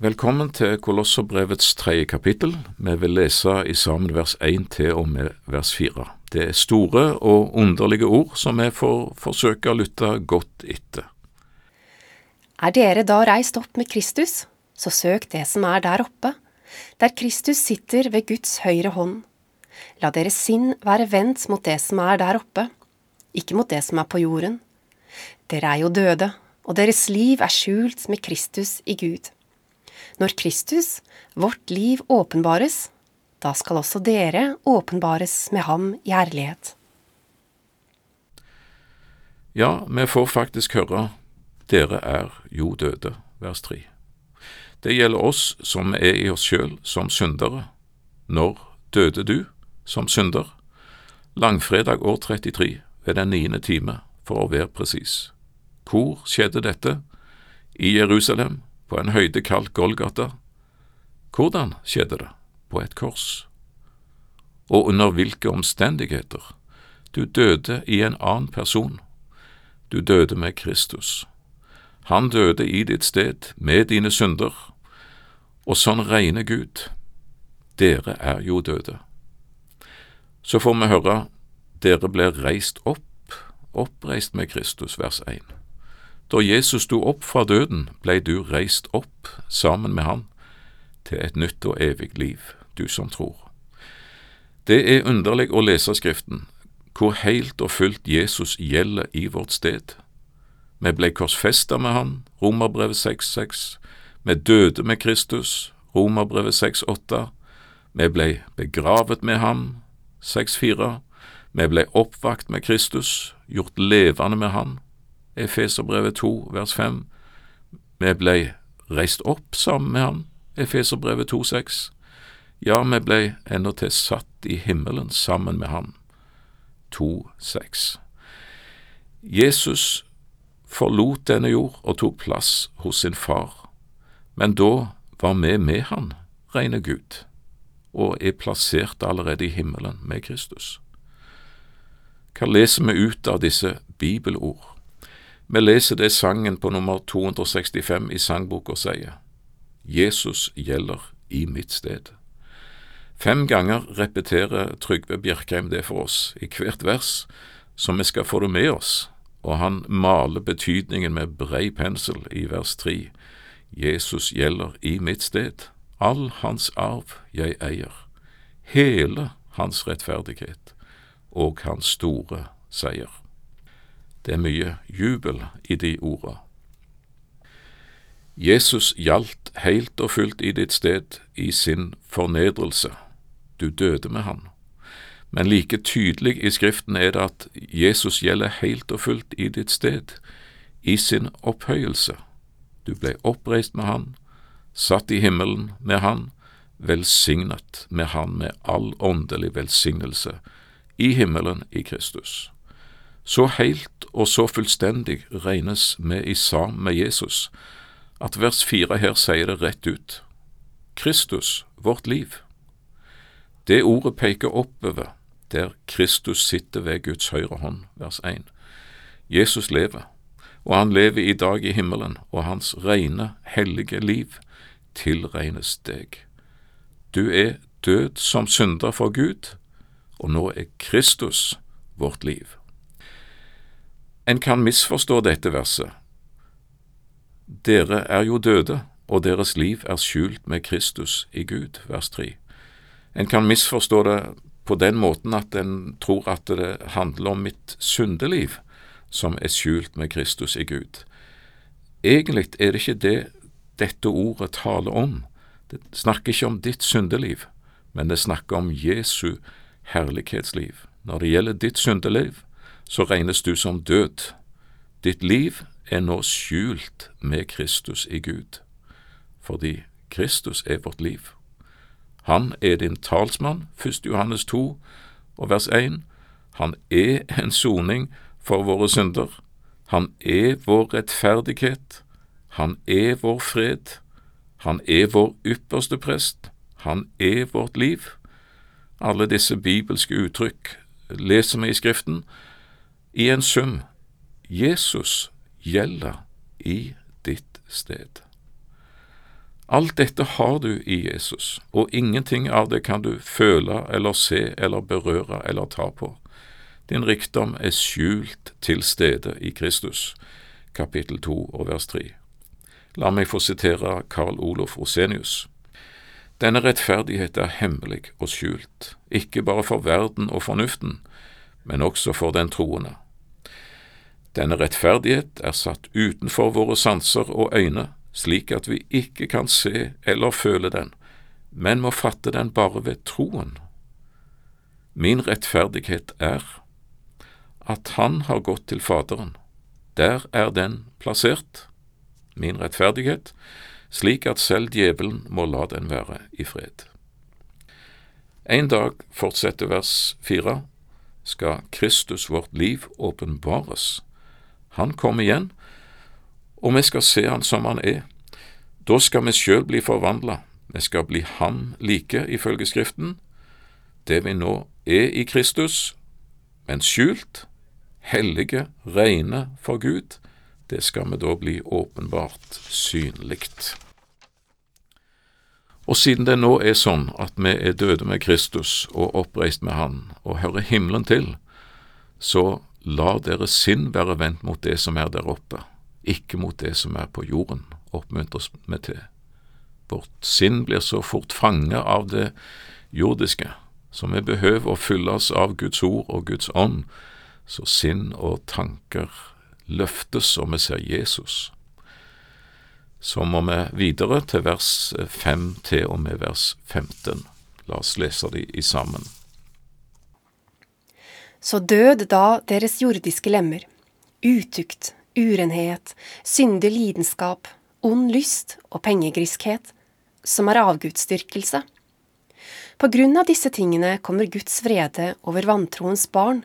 Velkommen til Kolosserbrevets tredje kapittel. Vi vil lese i sammen vers 1 til og med vers 4. Det er store og underlige ord som vi får forsøke å lytte godt etter. Er dere da reist opp med Kristus, så søk det som er der oppe, der Kristus sitter ved Guds høyre hånd. La deres sinn være vendt mot det som er der oppe, ikke mot det som er på jorden. Dere er jo døde, og deres liv er skjult med Kristus i Gud. Når Kristus, vårt liv, åpenbares, da skal også dere åpenbares med ham i ærlighet. Ja, vi får faktisk høre dere er jo døde, vers 3. Det gjelder oss som er i oss sjøl som syndere. Når døde du som synder? Langfredag år 33 ved den niende time, for å være presis. Hvor skjedde dette? I Jerusalem, på en høyde kalt Golgata. Hvordan skjedde det? På et kors. Og under hvilke omstendigheter? Du døde i en annen person. Du døde med Kristus. Han døde i ditt sted, med dine synder, og sånn regner Gud. Dere er jo døde. Så får vi høre dere ble reist opp, oppreist med Kristus, vers 1. Da Jesus sto opp fra døden, blei du reist opp sammen med han til et nytt og evig liv, du som tror. Det er underlig å lese Skriften, hvor helt og fullt Jesus gjelder i vårt sted. Vi blei korsfesta med Han, Romerbrevet 6,6. Vi døde med Kristus, Romerbrevet 6,8. Vi blei begravet med Ham, 6,4. Vi blei oppvakt med Kristus, gjort levende med Han, Efeserbrevet 2 vers 5. Vi blei reist opp sammen med ham, Efeserbrevet 2 6. Ja, vi blei endatil satt i himmelen sammen med ham, 2 6. Jesus forlot denne jord og tok plass hos sin far, men da var vi med han, rene Gud, og er plassert allerede i himmelen med Kristus. Hva leser vi ut av disse bibelord? Vi leser det sangen på nummer 265 i sangboka sier. Jesus gjelder i mitt sted. Fem ganger repeterer Trygve Bjerkheim det for oss i hvert vers, så vi skal få det med oss, og han maler betydningen med brei pensel i vers tre. Jesus gjelder i mitt sted, all hans arv jeg eier, hele hans rettferdighet og hans store seier. Det er mye jubel i de orda. Jesus gjaldt helt og fullt i ditt sted i sin fornedrelse. Du døde med han. Men like tydelig i Skriften er det at Jesus gjelder helt og fullt i ditt sted, i sin opphøyelse. Du ble oppreist med han, satt i himmelen med han, velsignet med han med all åndelig velsignelse, i himmelen i Kristus. Så helt og så fullstendig regnes vi i sam med Jesus at vers fire her sier det rett ut. Kristus, vårt liv. Det ordet peker oppover, der Kristus sitter ved Guds høyre hånd, vers 1. Jesus lever, og han lever i dag i himmelen, og hans rene, hellige liv tilregnes deg. Du er død som synder for Gud, og nå er Kristus vårt liv. En kan misforstå dette verset. Dere er jo døde, og deres liv er skjult med Kristus i Gud, vers 3. En kan misforstå det på den måten at en tror at det handler om mitt syndeliv som er skjult med Kristus i Gud. Egentlig er det ikke det dette ordet taler om. Det snakker ikke om ditt syndeliv, men det snakker om Jesu herlighetsliv. Når det gjelder ditt syndeliv, så regnes du som død. Ditt liv er nå skjult med Kristus i Gud, fordi Kristus er vårt liv. Han er din talsmann, 1. Johannes 2 og vers 1. Han er en soning for våre synder. Han er vår rettferdighet. Han er vår fred. Han er vår ypperste prest. Han er vårt liv. Alle disse bibelske uttrykk leser vi i Skriften, i en sum, Jesus gjelder i ditt sted. Alt dette har du i Jesus, og ingenting av det kan du føle eller se eller berøre eller ta på. Din rikdom er skjult til stede i Kristus. Kapittel 2 og vers 3. La meg få sitere Karl Olof Rosenius. Denne rettferdighet er hemmelig og skjult, ikke bare for verden og fornuften, men også for den troende. Denne rettferdighet er satt utenfor våre sanser og øyne, slik at vi ikke kan se eller føle den, men må fatte den bare ved troen. Min rettferdighet er at Han har gått til Faderen. Der er den plassert, min rettferdighet, slik at selv djevelen må la den være i fred. En dag, fortsetter vers fire, skal Kristus vårt liv åpenbares. Han kommer igjen, og vi skal se han som han er. Da skal vi sjøl bli forvandla, vi skal bli ham like, ifølge Skriften. Det vi nå er i Kristus, men skjult, hellige, reine for Gud, det skal vi da bli åpenbart synlig. Og siden det nå er sånn at vi er døde med Kristus og oppreist med Han og hører himmelen til, så lar deres sinn være vendt mot det som er der oppe, ikke mot det som er på jorden, oppmuntres vi til. Vårt sinn blir så fort fanget av det jordiske, så vi behøver å fylles av Guds ord og Guds ånd, så sinn og tanker løftes og vi ser Jesus. Så må vi videre til vers 5 til og med vers 15. La oss lese de i sammen. Så død da deres jordiske lemmer, utukt, urenhet, syndig lidenskap, ond lyst og pengegriskhet, som er avgudsdyrkelse. På grunn av disse tingene kommer Guds vrede over vantroens barn.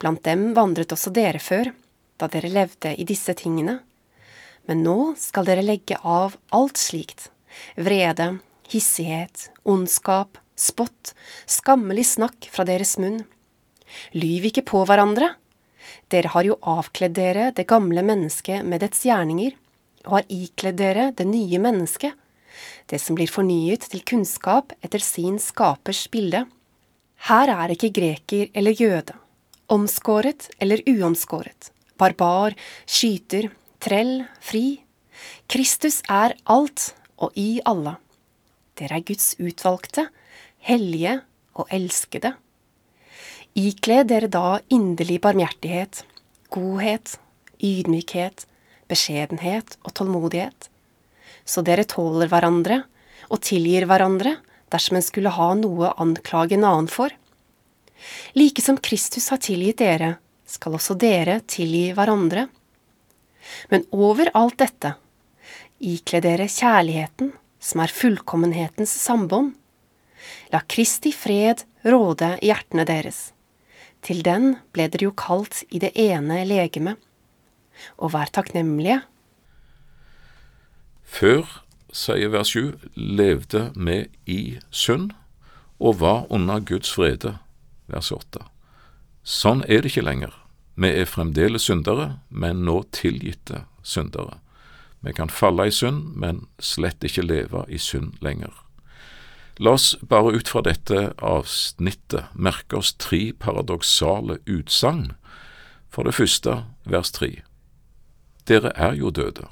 Blant dem vandret også dere før, da dere levde i disse tingene. Men nå skal dere legge av alt slikt, vrede, hissighet, ondskap, spott, skammelig snakk fra deres munn Lyv ikke på hverandre. Dere har jo avkledd dere det gamle mennesket med dets gjerninger, og har ikledd dere det nye mennesket, det som blir fornyet til kunnskap etter sin skapers bilde. Her er ikke greker eller jøde, omskåret eller uomskåret, barbar, skyter, trell, fri. Kristus er alt og i alle. Dere er Guds utvalgte, hellige og elskede. Ikle dere da inderlig barmhjertighet, godhet, ydmykhet, beskjedenhet og tålmodighet, så dere tåler hverandre og tilgir hverandre dersom en skulle ha noe å anklage en annen for. Like som Kristus har tilgitt dere, skal også dere tilgi hverandre. Men over alt dette, ikle dere kjærligheten, som er fullkommenhetens sambånd. La Kristi fred råde i hjertene deres til den ble dere jo kalt i det ene legeme. Og vær takknemlige. Før, sier vers 7, levde vi i synd og var under Guds frede, vers 8. Sånn er det ikke lenger. Vi er fremdeles syndere, men nå tilgitte syndere. Vi kan falle i synd, men slett ikke leve i synd lenger. La oss bare ut fra dette avsnittet merke oss tre paradoksale utsagn. For det første, vers tre. Dere er jo døde.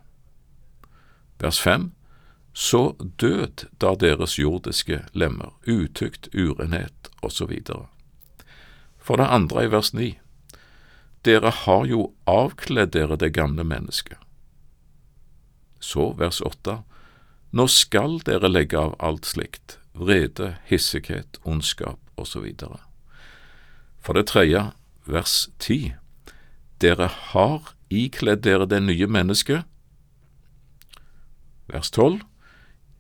Vers fem. Så død da deres jordiske lemmer, utukt, urenhet osv. For det andre i vers ni. Dere har jo avkledd dere det gamle mennesket. Så vers åtte. Nå skal dere legge av alt slikt, vrede, hissighet, ondskap osv. For det tredje, vers ti, dere har ikledd dere det nye mennesket. Vers tolv,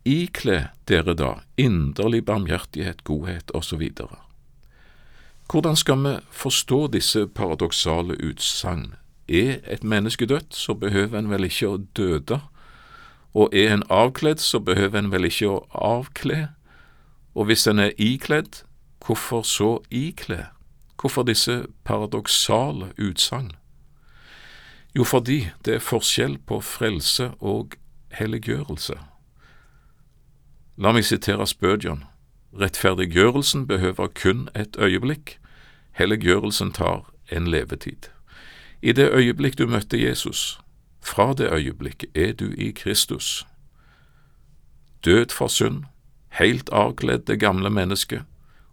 ikle dere da inderlig barmhjertighet, godhet osv. Hvordan skal vi forstå disse paradoksale utsagn? Er et menneske dødt, så behøver en vel ikke å døde, og er en avkledd, så behøver en vel ikke å avkle, og hvis en er ikledd, hvorfor så ikle? Hvorfor disse paradoksale utsagn? Jo, fordi det er forskjell på frelse og helliggjørelse. La meg sitere Spødjon. Rettferdiggjørelsen behøver kun et øyeblikk, helliggjørelsen tar en levetid. I det øyeblikk du møtte Jesus, fra det øyeblikk er du i Kristus. Død for synd, helt avkledd det gamle mennesket,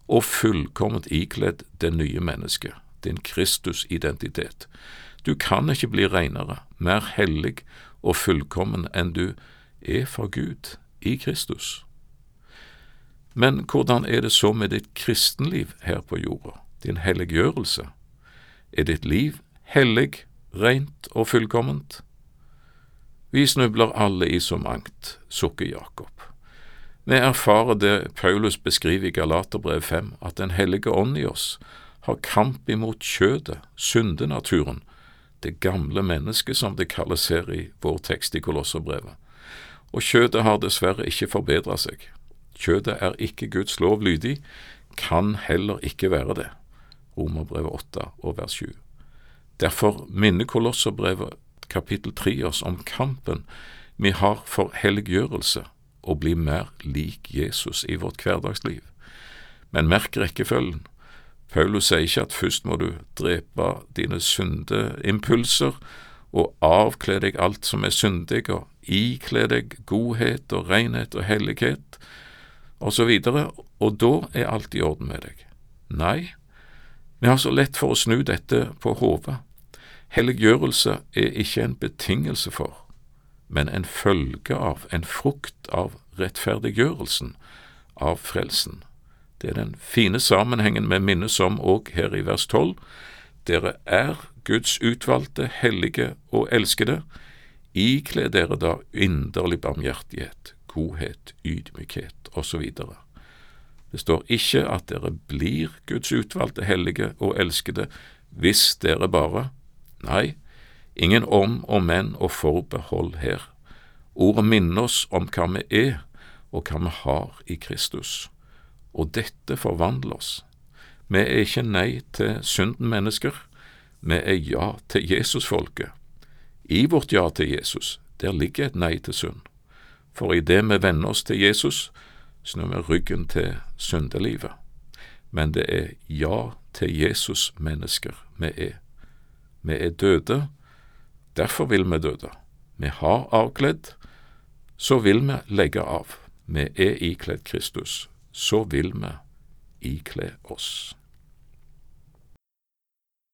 og fullkomment ikledd det nye mennesket, din Kristus-identitet. Du kan ikke bli renere, mer hellig og fullkommen enn du er for Gud i Kristus. Men hvordan er det så med ditt kristenliv her på jorda, din helliggjørelse? Er ditt liv hellig, rent og fullkomment? Vi snubler alle i så mangt, sukker Jakob. Vi erfarer det Paulus beskriver i Galaterbrev 5, at Den hellige ånd i oss har kamp imot kjødet, syndenaturen, det gamle mennesket som det kalles her i vår tekst i Kolosserbrevet. Og kjødet har dessverre ikke forbedra seg. Kjødet er ikke Guds lov lydig, kan heller ikke være det. Romerbrevet 8 og vers 7. Derfor minner Kolosserbrevet kapittel 3 oss om kampen vi har for helliggjørelse og bli mer lik Jesus i vårt hverdagsliv. Men merk rekkefølgen. Paulus sier ikke at først må du drepe dine syndeimpulser og avkle deg alt som er syndig, og ikle deg godhet og renhet og hellighet, osv., videre, og da er alt i orden med deg. Nei, vi har så lett for å snu dette på hodet. Helliggjørelse er ikke en betingelse for, men en følge av, en frukt av rettferdiggjørelsen av frelsen. Det er den fine sammenhengen vi minnes om òg her i vers tolv. Dere er Guds utvalgte, hellige og elskede. Ikle dere da inderlig barmhjertighet, godhet, ydmykhet osv. Det står ikke at dere blir Guds utvalgte, hellige og elskede hvis dere bare Nei, ingen om og men og forbehold her. Ordet minner oss om hva vi er, og hva vi har i Kristus. Og dette forvandler oss. Vi er ikke nei til synden mennesker, vi er ja til Jesus-folket. I vårt ja til Jesus, der ligger et nei til synd. For idet vi venner oss til Jesus, snur vi ryggen til syndelivet. Men det er ja til Jesus-mennesker vi er. Vi er døde, derfor vil vi døde. Vi har avkledd, så vil vi legge av. Vi er ikledd Kristus, så vil vi ikle oss.